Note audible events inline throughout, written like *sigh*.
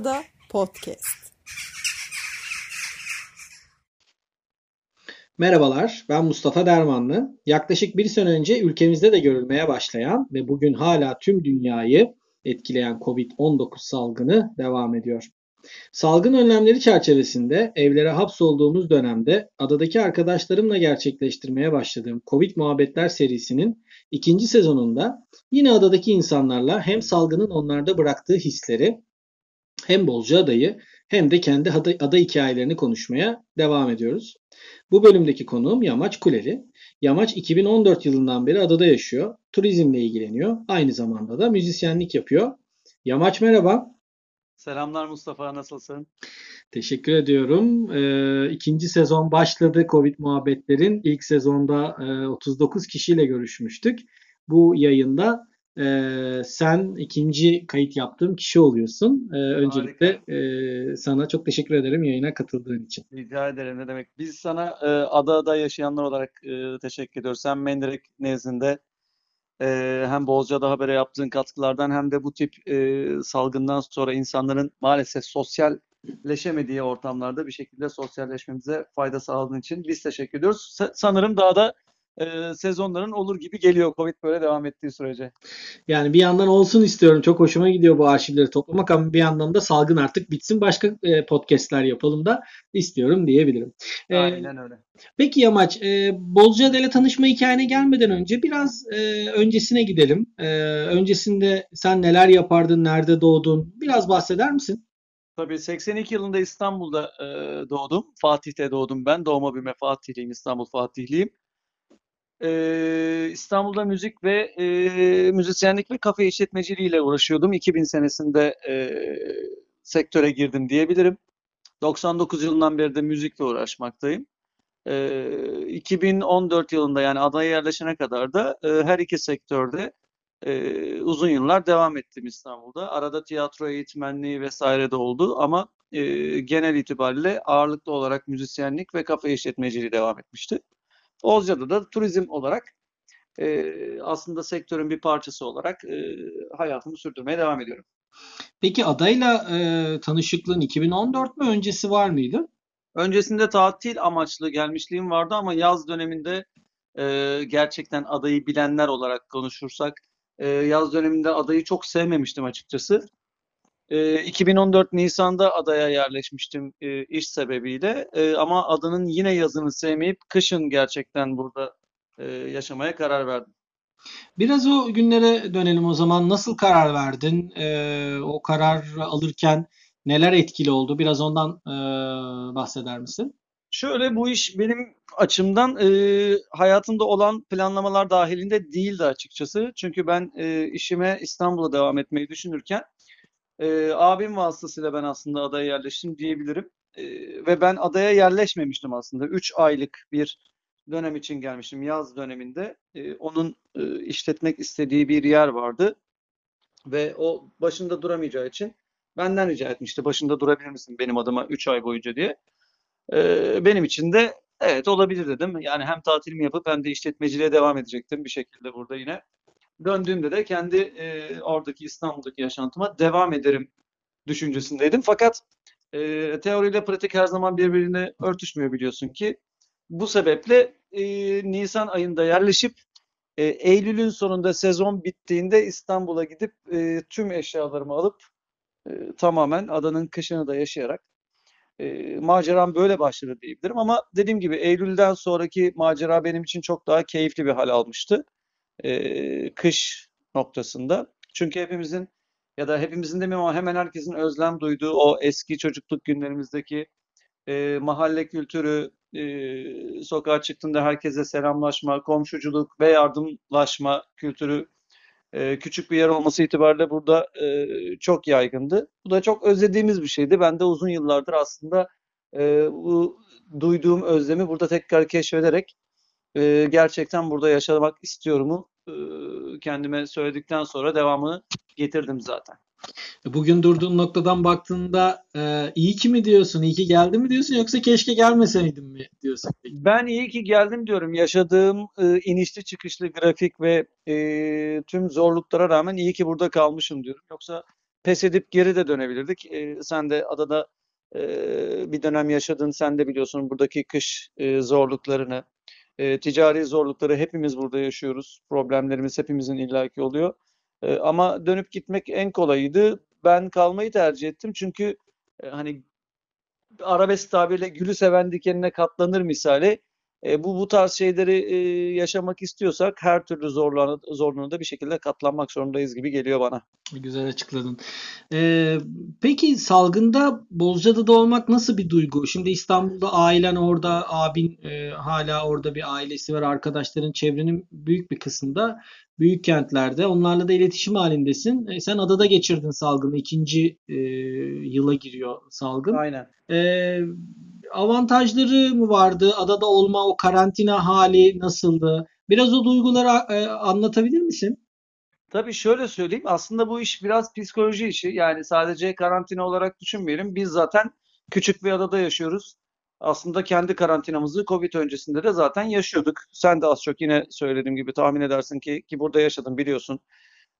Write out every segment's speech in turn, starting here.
Ada Podcast. Merhabalar, ben Mustafa Dermanlı. Yaklaşık bir sene önce ülkemizde de görülmeye başlayan ve bugün hala tüm dünyayı etkileyen COVID-19 salgını devam ediyor. Salgın önlemleri çerçevesinde evlere hapsolduğumuz dönemde adadaki arkadaşlarımla gerçekleştirmeye başladığım Covid Muhabbetler serisinin ikinci sezonunda yine adadaki insanlarla hem salgının onlarda bıraktığı hisleri hem Bolca Adayı hem de kendi ada, ada hikayelerini konuşmaya devam ediyoruz. Bu bölümdeki konuğum Yamaç Kuleli. Yamaç 2014 yılından beri adada yaşıyor. Turizmle ilgileniyor. Aynı zamanda da müzisyenlik yapıyor. Yamaç merhaba. Selamlar Mustafa, nasılsın? Teşekkür ediyorum. Ee, ikinci sezon başladı Covid muhabbetlerin. İlk sezonda e, 39 kişiyle görüşmüştük. Bu yayında e, sen ikinci kayıt yaptığım kişi oluyorsun. E, öncelikle e, sana çok teşekkür ederim yayına katıldığın için. Rica ederim ne demek. Biz sana e, adada yaşayanlar olarak e, teşekkür ediyoruz. Sen Mendirek nezdinde e, hem Bozca'da habere yaptığın katkılardan hem de bu tip e, salgından sonra insanların maalesef sosyalleşemediği ortamlarda bir şekilde sosyalleşmemize fayda sağladığın için biz teşekkür ediyoruz. Sa- sanırım daha da e, sezonların olur gibi geliyor Covid böyle devam ettiği sürece. Yani bir yandan olsun istiyorum. Çok hoşuma gidiyor bu arşivleri toplamak ama bir yandan da salgın artık bitsin. Başka e, podcastler yapalım da istiyorum diyebilirim. E, Aynen öyle. Peki Yamaç, e, Bozcaada ile tanışma hikayene gelmeden önce biraz e, öncesine gidelim. E, öncesinde sen neler yapardın, nerede doğdun? Biraz bahseder misin? Tabii 82 yılında İstanbul'da e, doğdum. Fatih'te doğdum ben. Doğma büyüme Fatihliyim, İstanbul Fatihliyim. E, İstanbul'da müzik ve e, müzisyenlik ve kafe işletmeciliğiyle uğraşıyordum. 2000 senesinde e, sektöre girdim diyebilirim. 99 yılından beri de müzikle uğraşmaktayım. E, 2014 yılında yani adaya yerleşene kadar da e, her iki sektörde e, uzun yıllar devam ettim İstanbul'da. Arada tiyatro eğitmenliği vesaire de oldu ama e, genel itibariyle ağırlıklı olarak müzisyenlik ve kafe işletmeciliği devam etmişti. Ozca'da da turizm olarak e, aslında sektörün bir parçası olarak e, hayatımı sürdürmeye devam ediyorum. Peki adayla e, tanışıklığın 2014 mü öncesi var mıydı? Öncesinde tatil amaçlı gelmişliğim vardı ama yaz döneminde e, gerçekten adayı bilenler olarak konuşursak e, yaz döneminde adayı çok sevmemiştim açıkçası. E, 2014 Nisan'da adaya yerleşmiştim e, iş sebebiyle e, ama adanın yine yazını sevmeyip kışın gerçekten burada e, yaşamaya karar verdim. Biraz o günlere dönelim o zaman. Nasıl karar verdin? E, o karar alırken neler etkili oldu? Biraz ondan e, bahseder misin? Şöyle bu iş benim açımdan e, hayatımda olan planlamalar dahilinde değildi açıkçası. Çünkü ben e, işime İstanbul'a devam etmeyi düşünürken e, abim vasıtasıyla ben aslında adaya yerleştim diyebilirim. E, ve ben adaya yerleşmemiştim aslında. 3 aylık bir dönem için gelmiştim yaz döneminde. E, onun e, işletmek istediği bir yer vardı. Ve o başında duramayacağı için benden rica etmişti. Başında durabilir misin benim adıma 3 ay boyunca diye. E, benim için de evet olabilir dedim. Yani hem tatilimi yapıp hem de işletmeciliğe devam edecektim bir şekilde burada yine. Döndüğümde de kendi e, oradaki İstanbul'daki yaşantıma devam ederim düşüncesindeydim. Fakat e, teoriyle pratik her zaman birbirine örtüşmüyor biliyorsun ki. Bu sebeple e, Nisan ayında yerleşip e, Eylül'ün sonunda sezon bittiğinde İstanbul'a gidip e, tüm eşyalarımı alıp e, tamamen adanın kışını da yaşayarak e, maceram böyle başladı diyebilirim. Ama dediğim gibi Eylül'den sonraki macera benim için çok daha keyifli bir hal almıştı e, kış noktasında. Çünkü hepimizin ya da hepimizin demeyeyim ama hemen herkesin özlem duyduğu o eski çocukluk günlerimizdeki e, mahalle kültürü, e, sokağa çıktığında herkese selamlaşma, komşuculuk ve yardımlaşma kültürü e, küçük bir yer olması itibariyle burada e, çok yaygındı. Bu da çok özlediğimiz bir şeydi. Ben de uzun yıllardır aslında e, bu duyduğum özlemi burada tekrar keşfederek e, gerçekten burada yaşamak istiyorumu e, kendime söyledikten sonra devamını getirdim zaten. Bugün durduğun noktadan baktığında e, iyi ki mi diyorsun, iyi ki geldim mi diyorsun yoksa keşke gelmeseydim mi diyorsun? Peki? Ben iyi ki geldim diyorum. Yaşadığım e, inişli çıkışlı grafik ve e, tüm zorluklara rağmen iyi ki burada kalmışım diyorum. Yoksa pes edip geri de dönebilirdik. E, sen de adada e, bir dönem yaşadın, sen de biliyorsun buradaki kış e, zorluklarını, e, ticari zorlukları hepimiz burada yaşıyoruz. Problemlerimiz hepimizin illaki oluyor. E, ama dönüp gitmek en kolayıydı. Ben kalmayı tercih ettim çünkü e, hani arabesk tabirle gülü seven dikenine katlanır misali e, bu bu tarz şeyleri e, yaşamak istiyorsak her türlü zorluğuna, zorluğuna da bir şekilde katlanmak zorundayız gibi geliyor bana. Güzel açıkladın. Ee, peki salgında Bozcaada'da olmak nasıl bir duygu? Şimdi İstanbul'da ailen orada, abin e, hala orada bir ailesi var, arkadaşların çevrenin büyük bir kısmında büyük kentlerde. Onlarla da iletişim halindesin. E, sen adada geçirdin salgını. ikinci e, yıla giriyor salgın. Aynen. E, avantajları mı vardı? Adada olma, o karantina hali nasıldı? Biraz o duyguları e, anlatabilir misin? Tabii şöyle söyleyeyim. Aslında bu iş biraz psikoloji işi. Yani sadece karantina olarak düşünmeyelim. Biz zaten küçük bir adada yaşıyoruz. Aslında kendi karantinamızı Covid öncesinde de zaten yaşıyorduk. Sen de az çok yine söylediğim gibi tahmin edersin ki ki burada yaşadın biliyorsun.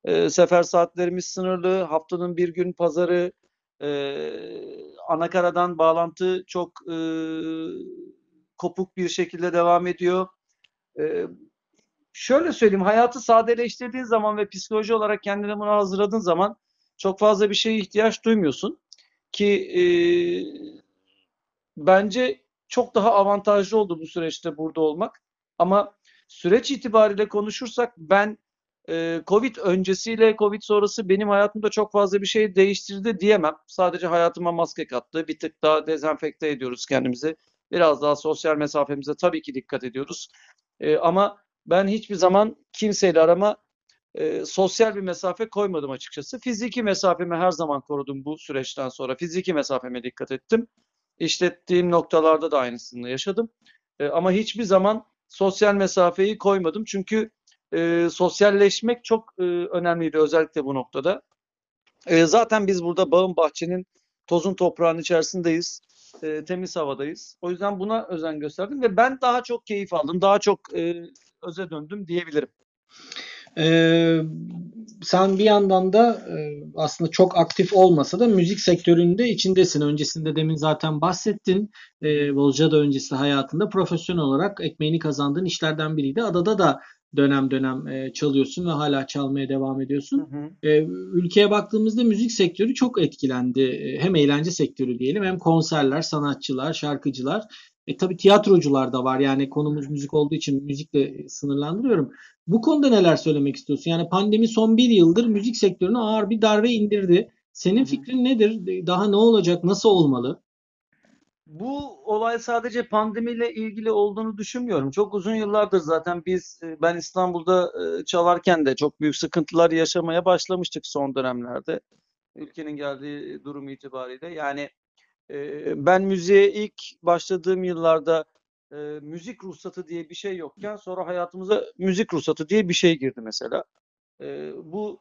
E, sefer saatlerimiz sınırlı. Haftanın bir gün pazarı, e, anakaradan bağlantı çok e, kopuk bir şekilde devam ediyor. E, şöyle söyleyeyim, hayatı sadeleştirdiğin zaman ve psikoloji olarak kendini buna hazırladığın zaman çok fazla bir şeye ihtiyaç duymuyorsun. Ki e, bence çok daha avantajlı oldu bu süreçte burada olmak. Ama süreç itibariyle konuşursak ben e, Covid öncesiyle Covid sonrası benim hayatımda çok fazla bir şey değiştirdi diyemem. Sadece hayatıma maske kattı. Bir tık daha dezenfekte ediyoruz kendimizi. Biraz daha sosyal mesafemize tabii ki dikkat ediyoruz. E, ama ben hiçbir zaman kimseyle arama e, sosyal bir mesafe koymadım açıkçası. Fiziki mesafemi her zaman korudum bu süreçten sonra. Fiziki mesafeme dikkat ettim. İşlettiğim noktalarda da aynısını yaşadım. E, ama hiçbir zaman sosyal mesafeyi koymadım. Çünkü e, sosyalleşmek çok e, önemliydi özellikle bu noktada. E, zaten biz burada bağın bahçenin tozun toprağın içerisindeyiz. E, temiz havadayız. O yüzden buna özen gösterdim ve ben daha çok keyif aldım. Daha çok e, öze döndüm diyebilirim. Ee, sen bir yandan da e, aslında çok aktif olmasa da müzik sektöründe içindesin. Öncesinde demin zaten bahsettin. E, Bolca'da öncesi hayatında profesyonel olarak ekmeğini kazandığın işlerden biriydi. Adada da dönem dönem e, çalıyorsun ve hala çalmaya devam ediyorsun. Hı hı. E, ülkeye baktığımızda müzik sektörü çok etkilendi. E, hem eğlence sektörü diyelim hem konserler, sanatçılar, şarkıcılar. E tabi tiyatrocular da var. Yani konumuz müzik olduğu için müzikle sınırlandırıyorum. Bu konuda neler söylemek istiyorsun? Yani pandemi son bir yıldır müzik sektörüne ağır bir darbe indirdi. Senin fikrin nedir? Daha ne olacak? Nasıl olmalı? Bu olay sadece pandemiyle ilgili olduğunu düşünmüyorum. Çok uzun yıllardır zaten biz e, ben İstanbul'da e, çalarken de çok büyük sıkıntılar yaşamaya başlamıştık son dönemlerde. Ülkenin geldiği durum itibariyle. Yani e, ben müziğe ilk başladığım yıllarda müzik ruhsatı diye bir şey yokken sonra hayatımıza müzik ruhsatı diye bir şey girdi mesela. Bu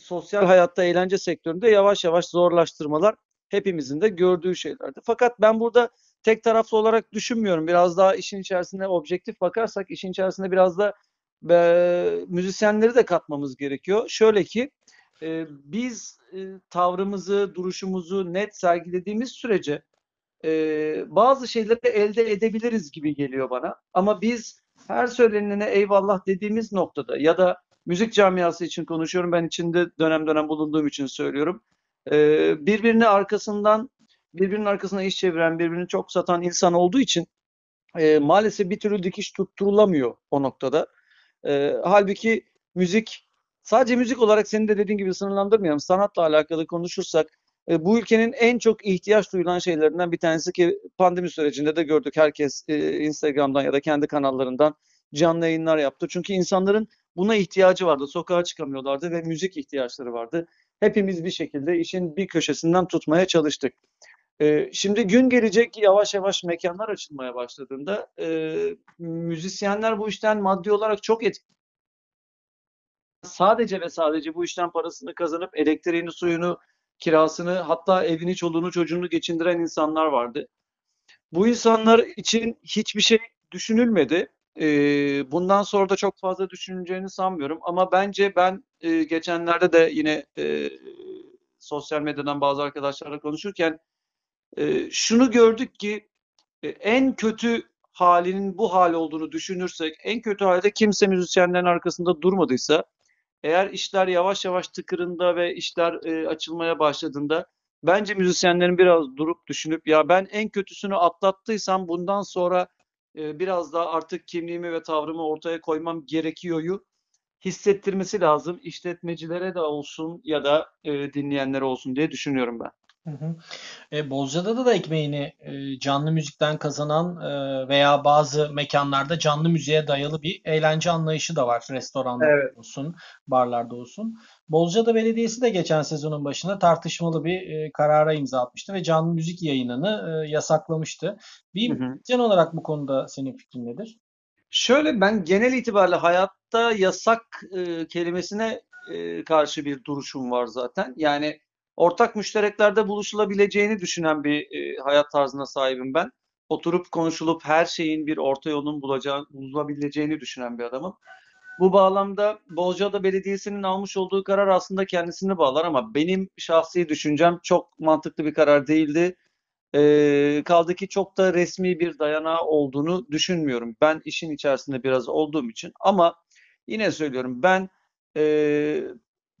sosyal hayatta eğlence sektöründe yavaş yavaş zorlaştırmalar hepimizin de gördüğü şeylerdi. Fakat ben burada tek taraflı olarak düşünmüyorum. Biraz daha işin içerisinde objektif bakarsak işin içerisinde biraz da e, müzisyenleri de katmamız gerekiyor. Şöyle ki e, biz e, tavrımızı, duruşumuzu net sergilediğimiz sürece e, bazı şeyleri elde edebiliriz gibi geliyor bana. Ama biz her söylenene eyvallah dediğimiz noktada ya da müzik camiası için konuşuyorum. Ben içinde dönem dönem bulunduğum için söylüyorum. Ee, birbirini arkasından birbirinin arkasına iş çeviren, birbirini çok satan insan olduğu için e, maalesef bir türlü dikiş tutturulamıyor o noktada. E, halbuki müzik sadece müzik olarak senin de dediğin gibi sınırlandırmayalım. Sanatla alakalı konuşursak e, bu ülkenin en çok ihtiyaç duyulan şeylerinden bir tanesi ki pandemi sürecinde de gördük. Herkes e, Instagram'dan ya da kendi kanallarından canlı yayınlar yaptı. Çünkü insanların buna ihtiyacı vardı. Sokağa çıkamıyorlardı ve müzik ihtiyaçları vardı hepimiz bir şekilde işin bir köşesinden tutmaya çalıştık. Ee, şimdi gün gelecek yavaş yavaş mekanlar açılmaya başladığında e, müzisyenler bu işten maddi olarak çok etkili. Sadece ve sadece bu işten parasını kazanıp elektriğini, suyunu, kirasını hatta evini, çoluğunu, çocuğunu geçindiren insanlar vardı. Bu insanlar için hiçbir şey düşünülmedi. Ee, bundan sonra da çok fazla düşüneceğini sanmıyorum. Ama bence ben e, geçenlerde de yine e, sosyal medyadan bazı arkadaşlarla konuşurken e, şunu gördük ki e, en kötü halinin bu hal olduğunu düşünürsek, en kötü halde kimse müzisyenlerin arkasında durmadıysa, eğer işler yavaş yavaş tıkırında ve işler e, açılmaya başladığında bence müzisyenlerin biraz durup düşünüp ya ben en kötüsünü atlattıysam bundan sonra e, biraz daha artık kimliğimi ve tavrımı ortaya koymam gerekiyoryu hissettirmesi lazım. İşletmecilere de olsun ya da e, dinleyenlere olsun diye düşünüyorum ben. Hı hı. E, Bozcaada'da da ekmeğini e, canlı müzikten kazanan e, veya bazı mekanlarda canlı müziğe dayalı bir eğlence anlayışı da var. Restoranlarda Evet. olsun, barlarda olsun. Bozcaada Belediyesi de geçen sezonun başında tartışmalı bir e, karara imza atmıştı ve canlı müzik yayınını e, yasaklamıştı. Bir Hı olarak bu konuda senin fikrin nedir? Şöyle ben genel itibariyle hayatta yasak e, kelimesine e, karşı bir duruşum var zaten. Yani ortak müştereklerde buluşulabileceğini düşünen bir e, hayat tarzına sahibim ben. Oturup konuşulup her şeyin bir orta yolun bulacağı, bulabileceğini düşünen bir adamım. Bu bağlamda Bozcaada Belediyesi'nin almış olduğu karar aslında kendisini bağlar ama benim şahsi düşüncem çok mantıklı bir karar değildi. Ee, kaldı ki çok da resmi bir dayanağı olduğunu düşünmüyorum. Ben işin içerisinde biraz olduğum için ama yine söylüyorum ben e,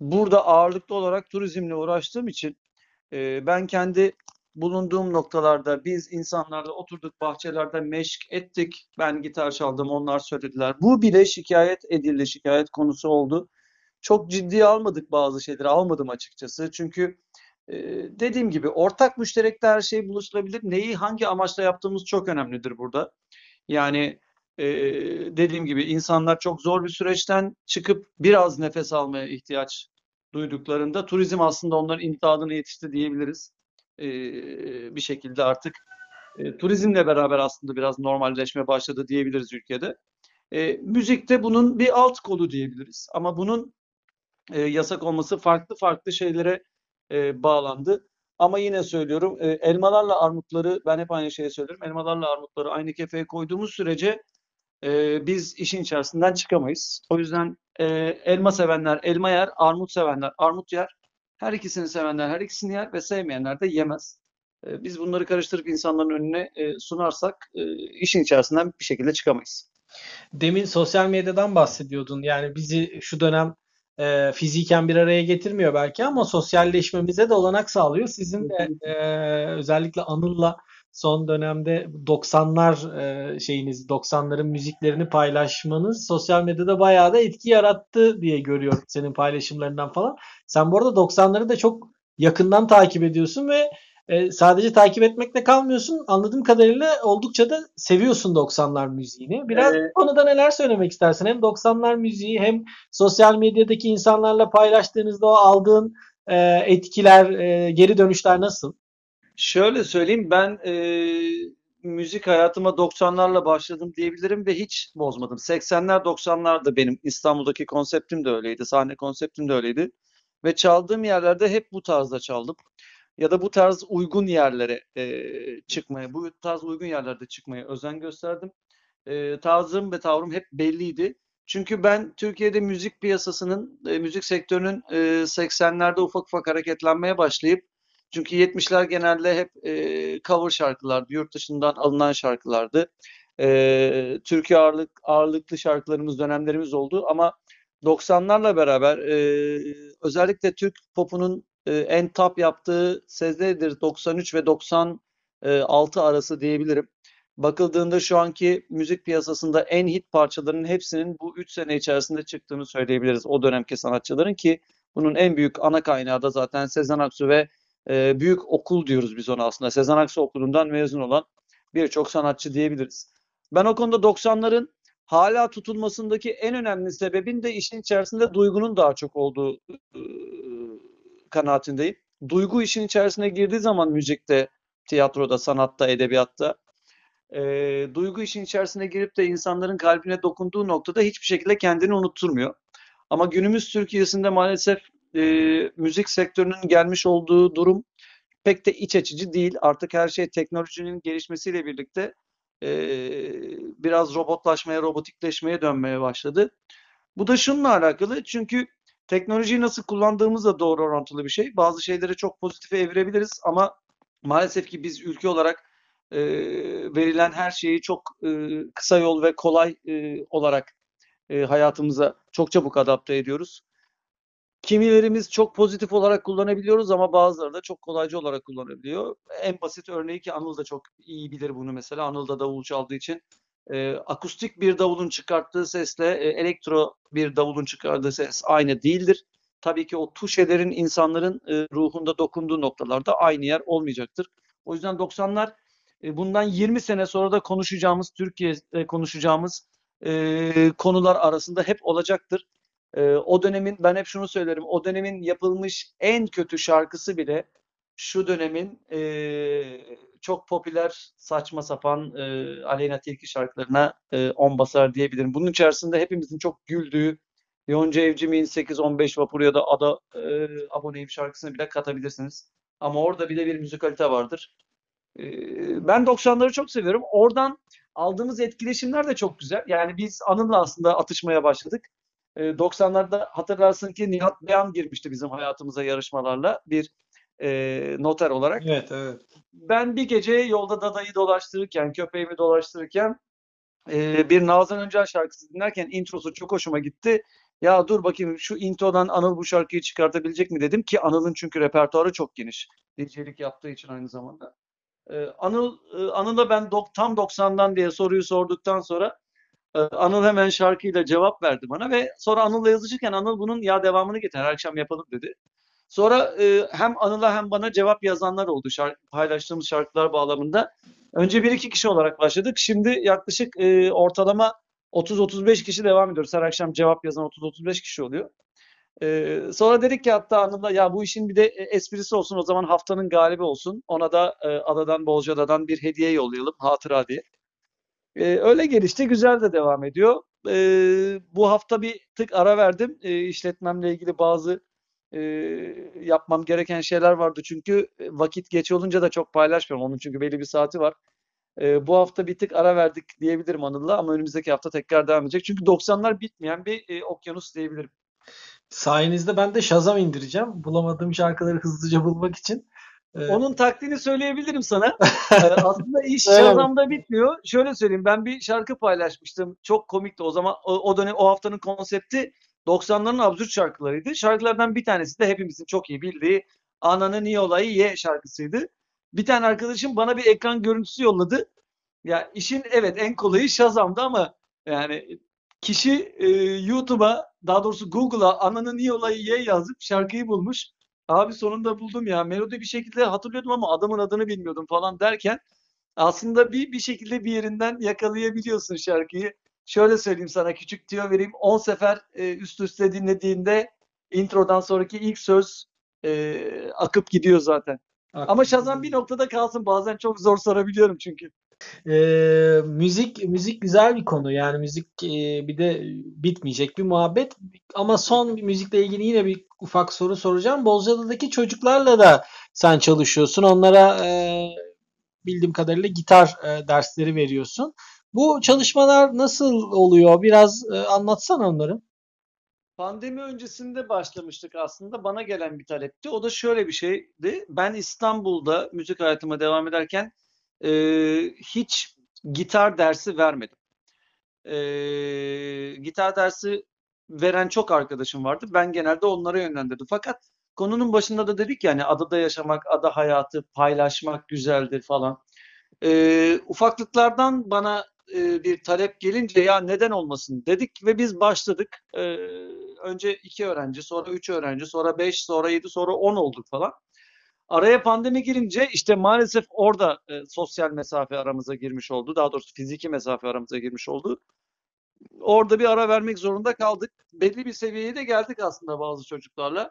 burada ağırlıklı olarak turizmle uğraştığım için e, ben kendi bulunduğum noktalarda biz insanlarla oturduk bahçelerde meşk ettik. Ben gitar çaldım onlar söylediler. Bu bile şikayet edildi, şikayet konusu oldu. Çok ciddiye almadık bazı şeyleri almadım açıkçası. Çünkü ee, dediğim gibi ortak müşterekte her şey buluşturabilir. Neyi hangi amaçla yaptığımız çok önemlidir burada. Yani e, dediğim gibi insanlar çok zor bir süreçten çıkıp biraz nefes almaya ihtiyaç duyduklarında turizm aslında onların imdadına yetişti diyebiliriz. E, bir şekilde artık e, turizmle beraber aslında biraz normalleşme başladı diyebiliriz ülkede. E, müzik de bunun bir alt kolu diyebiliriz. Ama bunun e, yasak olması farklı farklı şeylere e, bağlandı. Ama yine söylüyorum e, elmalarla armutları ben hep aynı şeyi söylerim. Elmalarla armutları aynı kefeye koyduğumuz sürece e, biz işin içerisinden çıkamayız. O yüzden e, elma sevenler elma yer, armut sevenler armut yer. Her ikisini sevenler her ikisini yer ve sevmeyenler de yemez. E, biz bunları karıştırıp insanların önüne e, sunarsak e, işin içerisinden bir şekilde çıkamayız. Demin sosyal medyadan bahsediyordun. Yani bizi şu dönem e, fiziken bir araya getirmiyor belki ama sosyalleşmemize de olanak sağlıyor. Sizin de e, özellikle Anıl'la son dönemde 90'lar e, şeyiniz 90'ların müziklerini paylaşmanız sosyal medyada bayağı da etki yarattı diye görüyorum senin paylaşımlarından falan. Sen bu arada 90'ları da çok yakından takip ediyorsun ve e, sadece takip etmekle kalmıyorsun. Anladığım kadarıyla oldukça da seviyorsun 90'lar müziğini. Biraz Ee, konuda neler söylemek istersin? Hem 90'lar müziği hem sosyal medyadaki insanlarla paylaştığınızda o aldığın e, etkiler, e, geri dönüşler nasıl? Şöyle söyleyeyim ben e, müzik hayatıma 90'larla başladım diyebilirim ve hiç bozmadım. 80'ler 90'lar da benim İstanbul'daki konseptim de öyleydi. Sahne konseptim de öyleydi. Ve çaldığım yerlerde hep bu tarzda çaldım. Ya da bu tarz uygun yerlere e, çıkmaya, bu tarz uygun yerlerde çıkmaya özen gösterdim. E, tarzım ve tavrım hep belliydi. Çünkü ben Türkiye'de müzik piyasasının, e, müzik sektörünün e, 80'lerde ufak ufak hareketlenmeye başlayıp çünkü 70'ler genelde hep e, cover şarkılardı, yurt dışından alınan şarkılardı. E, Türkiye ağırlık, ağırlıklı şarkılarımız, dönemlerimiz oldu ama 90'larla beraber e, özellikle Türk popunun e, en top yaptığı senedir 93 ve 96 arası diyebilirim. Bakıldığında şu anki müzik piyasasında en hit parçalarının hepsinin bu 3 sene içerisinde çıktığını söyleyebiliriz o dönemki sanatçıların ki bunun en büyük ana kaynağı da zaten Sezen Aksu ve e, büyük okul diyoruz biz ona aslında. Sezen Aksu okulundan mezun olan birçok sanatçı diyebiliriz. Ben o konuda 90'ların hala tutulmasındaki en önemli sebebin de işin içerisinde duygunun daha çok olduğu e, kanaatindeyim. Duygu işin içerisine girdiği zaman müzikte, tiyatroda, sanatta, edebiyatta e, duygu işin içerisine girip de insanların kalbine dokunduğu noktada hiçbir şekilde kendini unutturmuyor. Ama günümüz Türkiye'sinde maalesef e, müzik sektörünün gelmiş olduğu durum pek de iç açıcı değil. Artık her şey teknolojinin gelişmesiyle birlikte e, biraz robotlaşmaya, robotikleşmeye dönmeye başladı. Bu da şununla alakalı çünkü teknolojiyi nasıl kullandığımızla doğru orantılı bir şey. Bazı şeyleri çok pozitife evirebiliriz ama maalesef ki biz ülke olarak e, verilen her şeyi çok e, kısa yol ve kolay e, olarak e, hayatımıza çok çabuk adapte ediyoruz. Kimilerimiz çok pozitif olarak kullanabiliyoruz ama bazıları da çok kolaycı olarak kullanabiliyor. En basit örneği ki Anıl da çok iyi bilir bunu mesela. Anıl da davul çaldığı için e, akustik bir davulun çıkarttığı sesle e, elektro bir davulun çıkardığı ses aynı değildir. Tabii ki o tuşelerin insanların e, ruhunda dokunduğu noktalarda aynı yer olmayacaktır. O yüzden 90'lar e, bundan 20 sene sonra da konuşacağımız, Türkiye'de konuşacağımız e, konular arasında hep olacaktır. E, o dönemin, ben hep şunu söylerim, o dönemin yapılmış en kötü şarkısı bile şu dönemin e, çok popüler saçma sapan e, Aleyna Tilki şarkılarına e, on basar diyebilirim. Bunun içerisinde hepimizin çok güldüğü Yonca Evcimik'in 8-15 Vapur ya da Ada e, Aboneyim şarkısını bile katabilirsiniz. Ama orada bile bir müzikalite vardır. E, ben 90'ları çok seviyorum. Oradan aldığımız etkileşimler de çok güzel. Yani biz Anıl'la aslında atışmaya başladık. E, 90'larda hatırlarsın ki Nihat Beyan girmişti bizim hayatımıza yarışmalarla. Bir e, noter olarak. Evet, evet. Ben bir gece yolda dadayı dolaştırırken, köpeğimi dolaştırırken e, bir Nazan Öncel şarkısı dinlerken introsu çok hoşuma gitti. Ya dur bakayım şu introdan Anıl bu şarkıyı çıkartabilecek mi dedim ki Anıl'ın çünkü repertuarı çok geniş. DJ'lik yaptığı için aynı zamanda. Ee, Anıl e, Anıl'a ben dok, tam 90'dan diye soruyu sorduktan sonra Anıl hemen şarkıyla cevap verdi bana ve sonra Anıl'la yazışırken Anıl bunun ya devamını getir her akşam yapalım dedi. Sonra e, hem Anıl'a hem bana cevap yazanlar oldu şarkı, paylaştığımız şarkılar bağlamında. Önce bir iki kişi olarak başladık. Şimdi yaklaşık e, ortalama 30-35 kişi devam ediyoruz. Her akşam cevap yazan 30-35 kişi oluyor. Ee, sonra dedik ki hatta Anıl'la ya bu işin bir de e, esprisi olsun o zaman haftanın galibi olsun. Ona da e, Adadan Bolcada'dan bir hediye yollayalım hatıra diye. Ee, öyle gelişti. Güzel de devam ediyor. Ee, bu hafta bir tık ara verdim. Ee, işletmemle ilgili bazı e, yapmam gereken şeyler vardı. Çünkü vakit geç olunca da çok paylaşmıyorum. Onun çünkü belli bir saati var. E, bu hafta bir tık ara verdik diyebilirim Anıl'la ama önümüzdeki hafta tekrar devam edecek. Çünkü 90'lar bitmeyen bir e, okyanus diyebilirim. Sayenizde ben de Shazam indireceğim. Bulamadığım şarkıları hızlıca bulmak için. Ee... Onun taktiğini söyleyebilirim sana. *laughs* ee, aslında iş Shazam'da bitmiyor. Şöyle söyleyeyim ben bir şarkı paylaşmıştım. Çok komikti o zaman. O, o dönem o haftanın konsepti 90'ların absürt şarkılarıydı. Şarkılardan bir tanesi de hepimizin çok iyi bildiği Ananın iyi olayı ye şarkısıydı bir tane arkadaşım bana bir ekran görüntüsü yolladı. Ya işin evet en kolayı Shazam'da ama yani kişi e, YouTube'a daha doğrusu Google'a ananın iyi olayı ye yazıp şarkıyı bulmuş. Abi sonunda buldum ya. Melodi bir şekilde hatırlıyordum ama adamın adını bilmiyordum falan derken aslında bir bir şekilde bir yerinden yakalayabiliyorsun şarkıyı. Şöyle söyleyeyim sana küçük tüyo vereyim. 10 sefer e, üst üste dinlediğinde introdan sonraki ilk söz e, akıp gidiyor zaten. Haklısın. Ama Shazam bir noktada kalsın. Bazen çok zor sorabiliyorum çünkü. Ee, müzik müzik güzel bir konu yani müzik e, bir de bitmeyecek bir muhabbet ama son müzikle ilgili yine bir ufak soru soracağım. Bozcaada'daki çocuklarla da sen çalışıyorsun onlara e, bildiğim kadarıyla gitar e, dersleri veriyorsun. Bu çalışmalar nasıl oluyor biraz e, anlatsana onları. Pandemi öncesinde başlamıştık aslında. Bana gelen bir talepti. O da şöyle bir şeydi. Ben İstanbul'da müzik hayatıma devam ederken e, hiç gitar dersi vermedim. E, gitar dersi veren çok arkadaşım vardı. Ben genelde onlara yönlendirdim. Fakat konunun başında da dedik yani adada yaşamak, ada hayatı paylaşmak güzeldir falan. E, ufaklıklardan bana e, bir talep gelince ya neden olmasın dedik ve biz başladık. E, önce iki öğrenci, sonra üç öğrenci, sonra beş, sonra yedi, sonra on olduk falan. Araya pandemi girince işte maalesef orada e, sosyal mesafe aramıza girmiş oldu. Daha doğrusu fiziki mesafe aramıza girmiş oldu. Orada bir ara vermek zorunda kaldık. Belli bir seviyeye de geldik aslında bazı çocuklarla.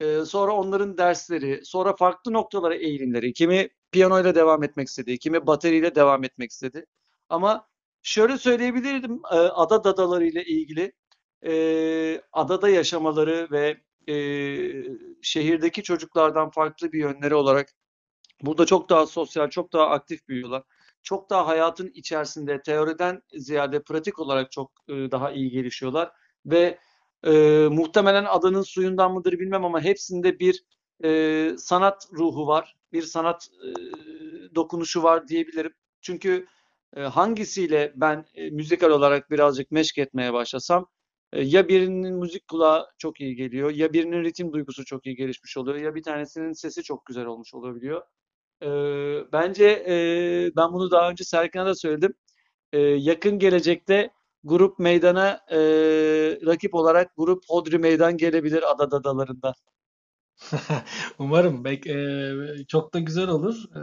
Ee, sonra onların dersleri, sonra farklı noktalara eğilimleri. Kimi piyanoyla devam etmek istedi, kimi bateriyle devam etmek istedi. Ama şöyle söyleyebilirim e, ada dadaları ile ilgili e, adada yaşamaları ve e, şehirdeki çocuklardan farklı bir yönleri olarak burada çok daha sosyal, çok daha aktif büyüyorlar. çok daha hayatın içerisinde teoriden ziyade pratik olarak çok e, daha iyi gelişiyorlar ve e, muhtemelen adanın suyundan mıdır bilmem ama hepsinde bir e, sanat ruhu var, bir sanat e, dokunuşu var diyebilirim. Çünkü e, hangisiyle ben e, müzikal olarak birazcık meşk etmeye başlasam ya birinin müzik kulağı çok iyi geliyor, ya birinin ritim duygusu çok iyi gelişmiş oluyor, ya bir tanesinin sesi çok güzel olmuş olabiliyor. E, bence e, ben bunu daha önce Serkan'a da söyledim. E, yakın gelecekte grup meydana e, rakip olarak grup Hodri Meydan gelebilir Ada Dadalarından. *laughs* Umarım bek e, çok da güzel olur. E,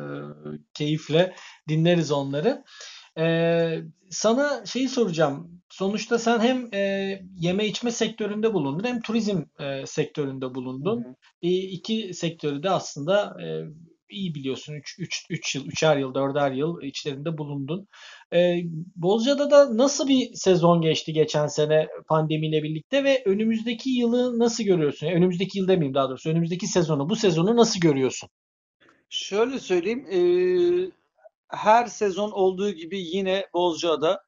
keyifle dinleriz onları. E, sana şeyi soracağım. Sonuçta sen hem e, yeme içme sektöründe bulundun hem turizm e, sektöründe bulundun. Hı hı. E, iki sektörü de aslında e, iyi biliyorsun 3 3 3 yıl, 3'er yıl, 4'er yıl içlerinde bulundun. Ee, Bozca'da da nasıl bir sezon geçti geçen sene pandemiyle birlikte ve önümüzdeki yılı nasıl görüyorsun? Yani önümüzdeki yıl demeyeyim daha doğrusu. Önümüzdeki sezonu, bu sezonu nasıl görüyorsun? Şöyle söyleyeyim. E, her sezon olduğu gibi yine Bozcaada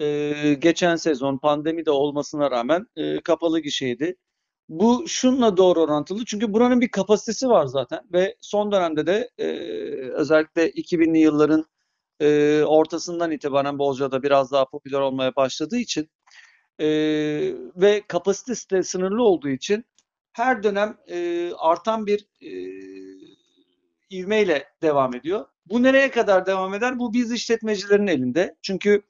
e, geçen sezon pandemi de olmasına rağmen e, kapalı gişeydi. Bu şunla doğru orantılı çünkü buranın bir kapasitesi var zaten ve son dönemde de e, özellikle 2000'li yılların e, ortasından itibaren Bozca'da biraz daha popüler olmaya başladığı için e, ve kapasitesi de sınırlı olduğu için her dönem e, artan bir e, ivmeyle devam ediyor. Bu nereye kadar devam eder? Bu biz işletmecilerin elinde. Çünkü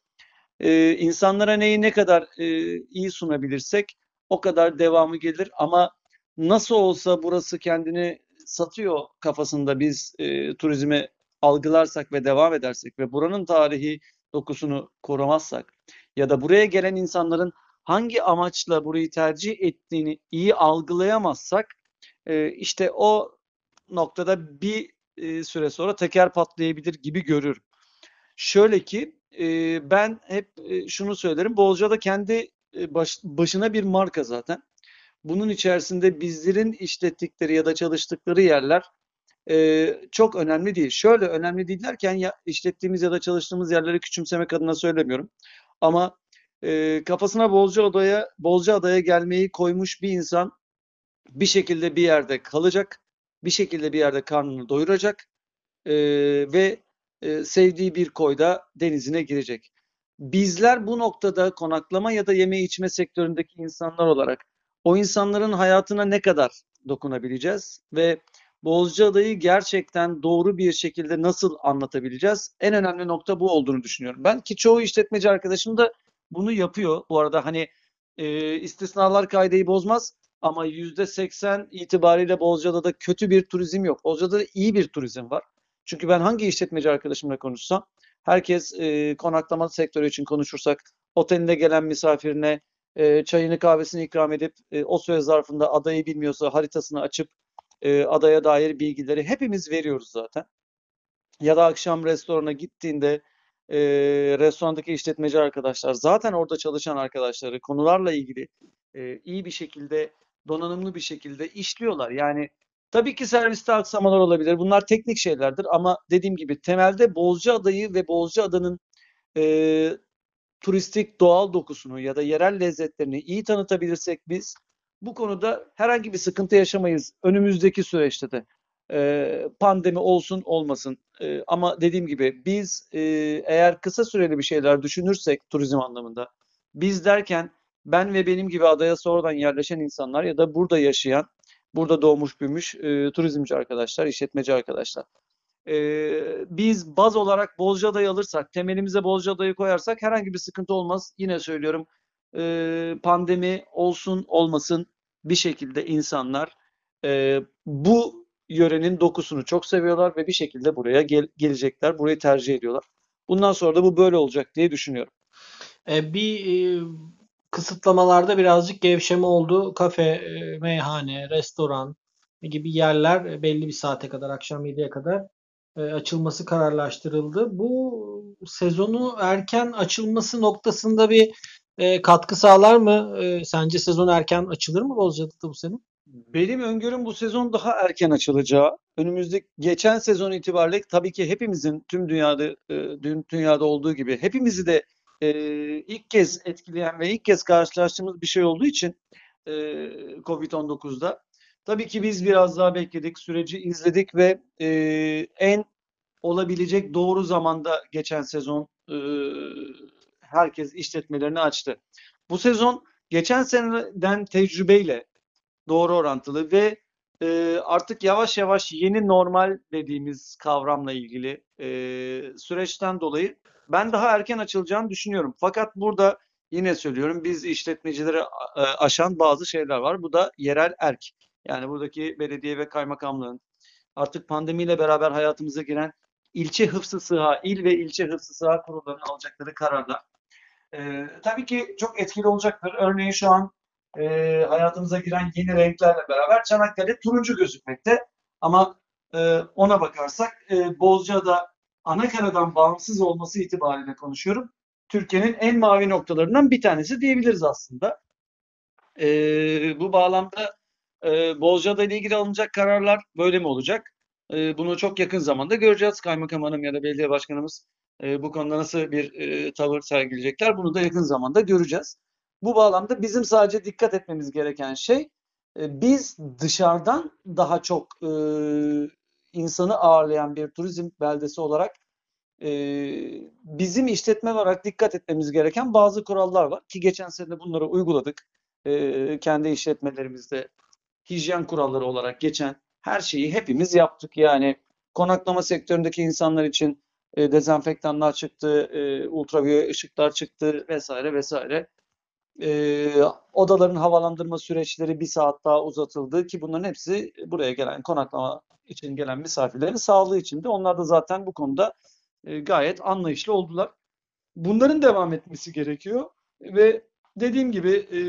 e, insanlara neyi ne kadar e, iyi sunabilirsek o kadar devamı gelir ama nasıl olsa burası kendini satıyor kafasında biz e, turizmi algılarsak ve devam edersek ve buranın tarihi dokusunu korumazsak ya da buraya gelen insanların hangi amaçla burayı tercih ettiğini iyi algılayamazsak e, işte o noktada bir e, süre sonra teker patlayabilir gibi görürüm. Şöyle ki e, ben hep e, şunu söylerim. Bolca'da kendi e, baş, başına bir marka zaten. Bunun içerisinde bizlerin işlettikleri ya da çalıştıkları yerler e, çok önemli değil. Şöyle önemli değil derken ya, işlettiğimiz ya da çalıştığımız yerleri küçümsemek adına söylemiyorum. Ama e, kafasına Bolca Adaya, Bolca Adaya gelmeyi koymuş bir insan bir şekilde bir yerde kalacak, bir şekilde bir yerde karnını doyuracak e, ve e, sevdiği bir koyda denizine girecek. Bizler bu noktada konaklama ya da yeme içme sektöründeki insanlar olarak o insanların hayatına ne kadar dokunabileceğiz ve Bozcaada'yı gerçekten doğru bir şekilde nasıl anlatabileceğiz? En önemli nokta bu olduğunu düşünüyorum. Ben ki çoğu işletmeci arkadaşım da bunu yapıyor. Bu arada hani e, istisnalar kaideyi bozmaz ama %80 itibariyle Bozcaada'da kötü bir turizm yok. Bozcaada'da iyi bir turizm var. Çünkü ben hangi işletmeci arkadaşımla konuşsam herkes e, konaklama sektörü için konuşursak otelinde gelen misafirine e, çayını kahvesini ikram edip e, o süre zarfında adayı bilmiyorsa haritasını açıp e, adaya dair bilgileri hepimiz veriyoruz zaten. Ya da akşam restorana gittiğinde e, restorandaki işletmeci arkadaşlar zaten orada çalışan arkadaşları konularla ilgili e, iyi bir şekilde donanımlı bir şekilde işliyorlar. Yani tabii ki serviste aksamalar olabilir. Bunlar teknik şeylerdir ama dediğim gibi temelde Bozcaada'yı ve Bozcaada'nın e, turistik doğal dokusunu ya da yerel lezzetlerini iyi tanıtabilirsek biz bu konuda herhangi bir sıkıntı yaşamayız önümüzdeki süreçte de. E, pandemi olsun olmasın. E, ama dediğim gibi biz e, eğer kısa süreli bir şeyler düşünürsek turizm anlamında biz derken ben ve benim gibi adaya sonradan yerleşen insanlar ya da burada yaşayan, burada doğmuş büyümüş e, turizmci arkadaşlar, işletmeci arkadaşlar. E, biz baz olarak Bozcaada'yı alırsak, temelimize Bozcaada'yı koyarsak herhangi bir sıkıntı olmaz. Yine söylüyorum e, pandemi olsun olmasın bir şekilde insanlar e, bu yörenin dokusunu çok seviyorlar ve bir şekilde buraya gel gelecekler, burayı tercih ediyorlar. Bundan sonra da bu böyle olacak diye düşünüyorum. E, bir e, kısıtlamalarda birazcık gevşeme oldu. Kafe, e, meyhane, restoran gibi yerler e, belli bir saate kadar, akşam 7'ye kadar e, açılması kararlaştırıldı. Bu sezonu erken açılması noktasında bir katkı sağlar mı? Sence sezon erken açılır mı Bozcaada'da bu sene? Benim öngörüm bu sezon daha erken açılacağı. önümüzdeki geçen sezon itibariyle tabii ki hepimizin tüm dünyada tüm dünyada olduğu gibi hepimizi de e, ilk kez etkileyen ve ilk kez karşılaştığımız bir şey olduğu için e, Covid-19'da tabii ki biz biraz daha bekledik, süreci izledik ve e, en olabilecek doğru zamanda geçen sezon e, herkes işletmelerini açtı. Bu sezon geçen seneden tecrübeyle doğru orantılı ve e, artık yavaş yavaş yeni normal dediğimiz kavramla ilgili e, süreçten dolayı ben daha erken açılacağını düşünüyorum. Fakat burada yine söylüyorum biz işletmecileri e, aşan bazı şeyler var. Bu da yerel erk. Yani buradaki belediye ve kaymakamlığın artık pandemiyle beraber hayatımıza giren ilçe hıfzı sıha, il ve ilçe hıfzı sıha kurullarının alacakları kararlar. Ee, tabii ki çok etkili olacaktır. Örneğin şu an e, hayatımıza giren yeni renklerle beraber Çanakkale turuncu gözükmekte. Ama e, ona bakarsak e, Bozcaada Anakara'dan bağımsız olması itibariyle konuşuyorum. Türkiye'nin en mavi noktalarından bir tanesi diyebiliriz aslında. E, bu bağlamda e, Bozcaada ile ilgili alınacak kararlar böyle mi olacak? E, bunu çok yakın zamanda göreceğiz. Kaymakam Hanım ya da belediye başkanımız e, bu konuda nasıl bir e, tavır sergileyecekler? Bunu da yakın zamanda göreceğiz. Bu bağlamda bizim sadece dikkat etmemiz gereken şey e, biz dışarıdan daha çok e, insanı ağırlayan bir turizm beldesi olarak e, bizim işletme olarak dikkat etmemiz gereken bazı kurallar var ki geçen sene bunları uyguladık. E, kendi işletmelerimizde hijyen kuralları olarak geçen her şeyi hepimiz yaptık. Yani konaklama sektöründeki insanlar için e, dezenfektanlar çıktı, e, ultraviyole ışıklar çıktı vesaire vesaire. E, odaların havalandırma süreçleri bir saat daha uzatıldı ki bunların hepsi buraya gelen konaklama için gelen misafirlerin sağlığı için de onlar da zaten bu konuda e, gayet anlayışlı oldular. Bunların devam etmesi gerekiyor ve dediğim gibi e,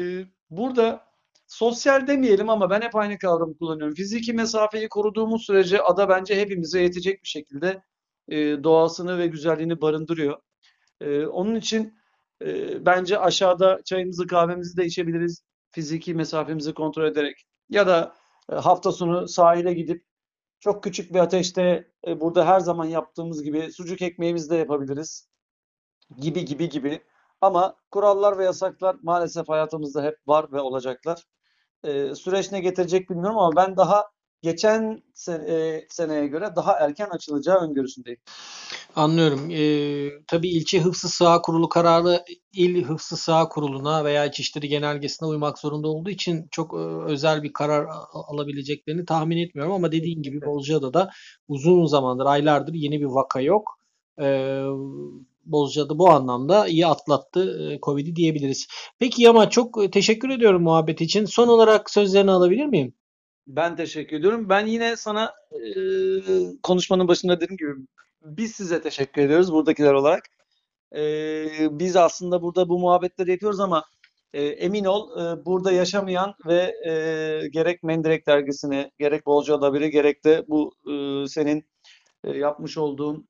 burada sosyal demeyelim ama ben hep aynı kavramı kullanıyorum. Fiziki mesafeyi koruduğumuz sürece ada bence hepimize yetecek bir şekilde e, doğasını ve güzelliğini barındırıyor. Onun için bence aşağıda çayımızı kahvemizi de içebiliriz. Fiziki mesafemizi kontrol ederek ya da hafta sonu sahile gidip çok küçük bir ateşte e, burada her zaman yaptığımız gibi sucuk ekmeğimizi de yapabiliriz. Gibi gibi gibi. Ama kurallar ve yasaklar maalesef hayatımızda hep var ve olacaklar. E, süreç ne getirecek bilmiyorum ama ben daha geçen sene, e, seneye göre daha erken açılacağı öngörüsündeyim. Anlıyorum. Ee, tabii ilçe hıfzı saha kurulu kararı il hıfzı saha kuruluna veya İçişleri Genelgesi'ne uymak zorunda olduğu için çok e, özel bir karar alabileceklerini tahmin etmiyorum ama dediğin gibi Bozcaada da uzun zamandır, aylardır yeni bir vaka yok. Ee, Bozcaada bu anlamda iyi atlattı e, Covid'i diyebiliriz. Peki Yama çok teşekkür ediyorum muhabbet için. Son olarak sözlerini alabilir miyim? Ben teşekkür ediyorum. Ben yine sana e, konuşmanın başında dediğim gibi biz size teşekkür ediyoruz buradakiler olarak. E, biz aslında burada bu muhabbetleri yapıyoruz ama e, emin ol e, burada yaşamayan ve e, gerek Mendirek dergisini, gerek Bolca Haberi, gerek de bu e, senin e, yapmış olduğun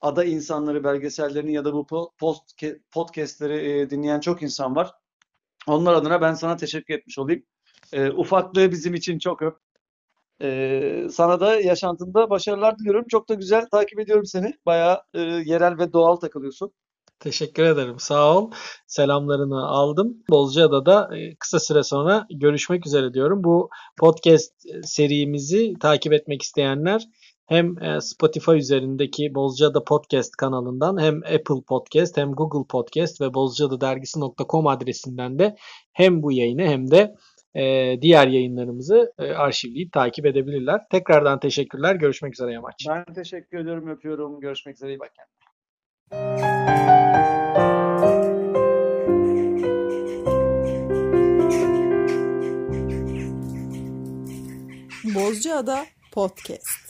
ada insanları belgesellerini ya da bu post podcastleri e, dinleyen çok insan var. Onlar adına ben sana teşekkür etmiş olayım. E, ufaklığı bizim için çok öp. E, sana da yaşantında başarılar diliyorum. Çok da güzel takip ediyorum seni. Bayağı e, yerel ve doğal takılıyorsun. Teşekkür ederim. Sağ ol. Selamlarını aldım. Bozcaada da e, kısa süre sonra görüşmek üzere diyorum. Bu podcast serimizi takip etmek isteyenler hem e, Spotify üzerindeki Bozcaada Podcast kanalından hem Apple Podcast hem Google Podcast ve bozcaadadergisi.com adresinden de hem bu yayını hem de e, diğer yayınlarımızı e, arşivleyip takip edebilirler. Tekrardan teşekkürler. Görüşmek üzere Yamaç. Ben teşekkür ediyorum. Öpüyorum. Görüşmek üzere. İyi bak kendine. Bozcaada Podcast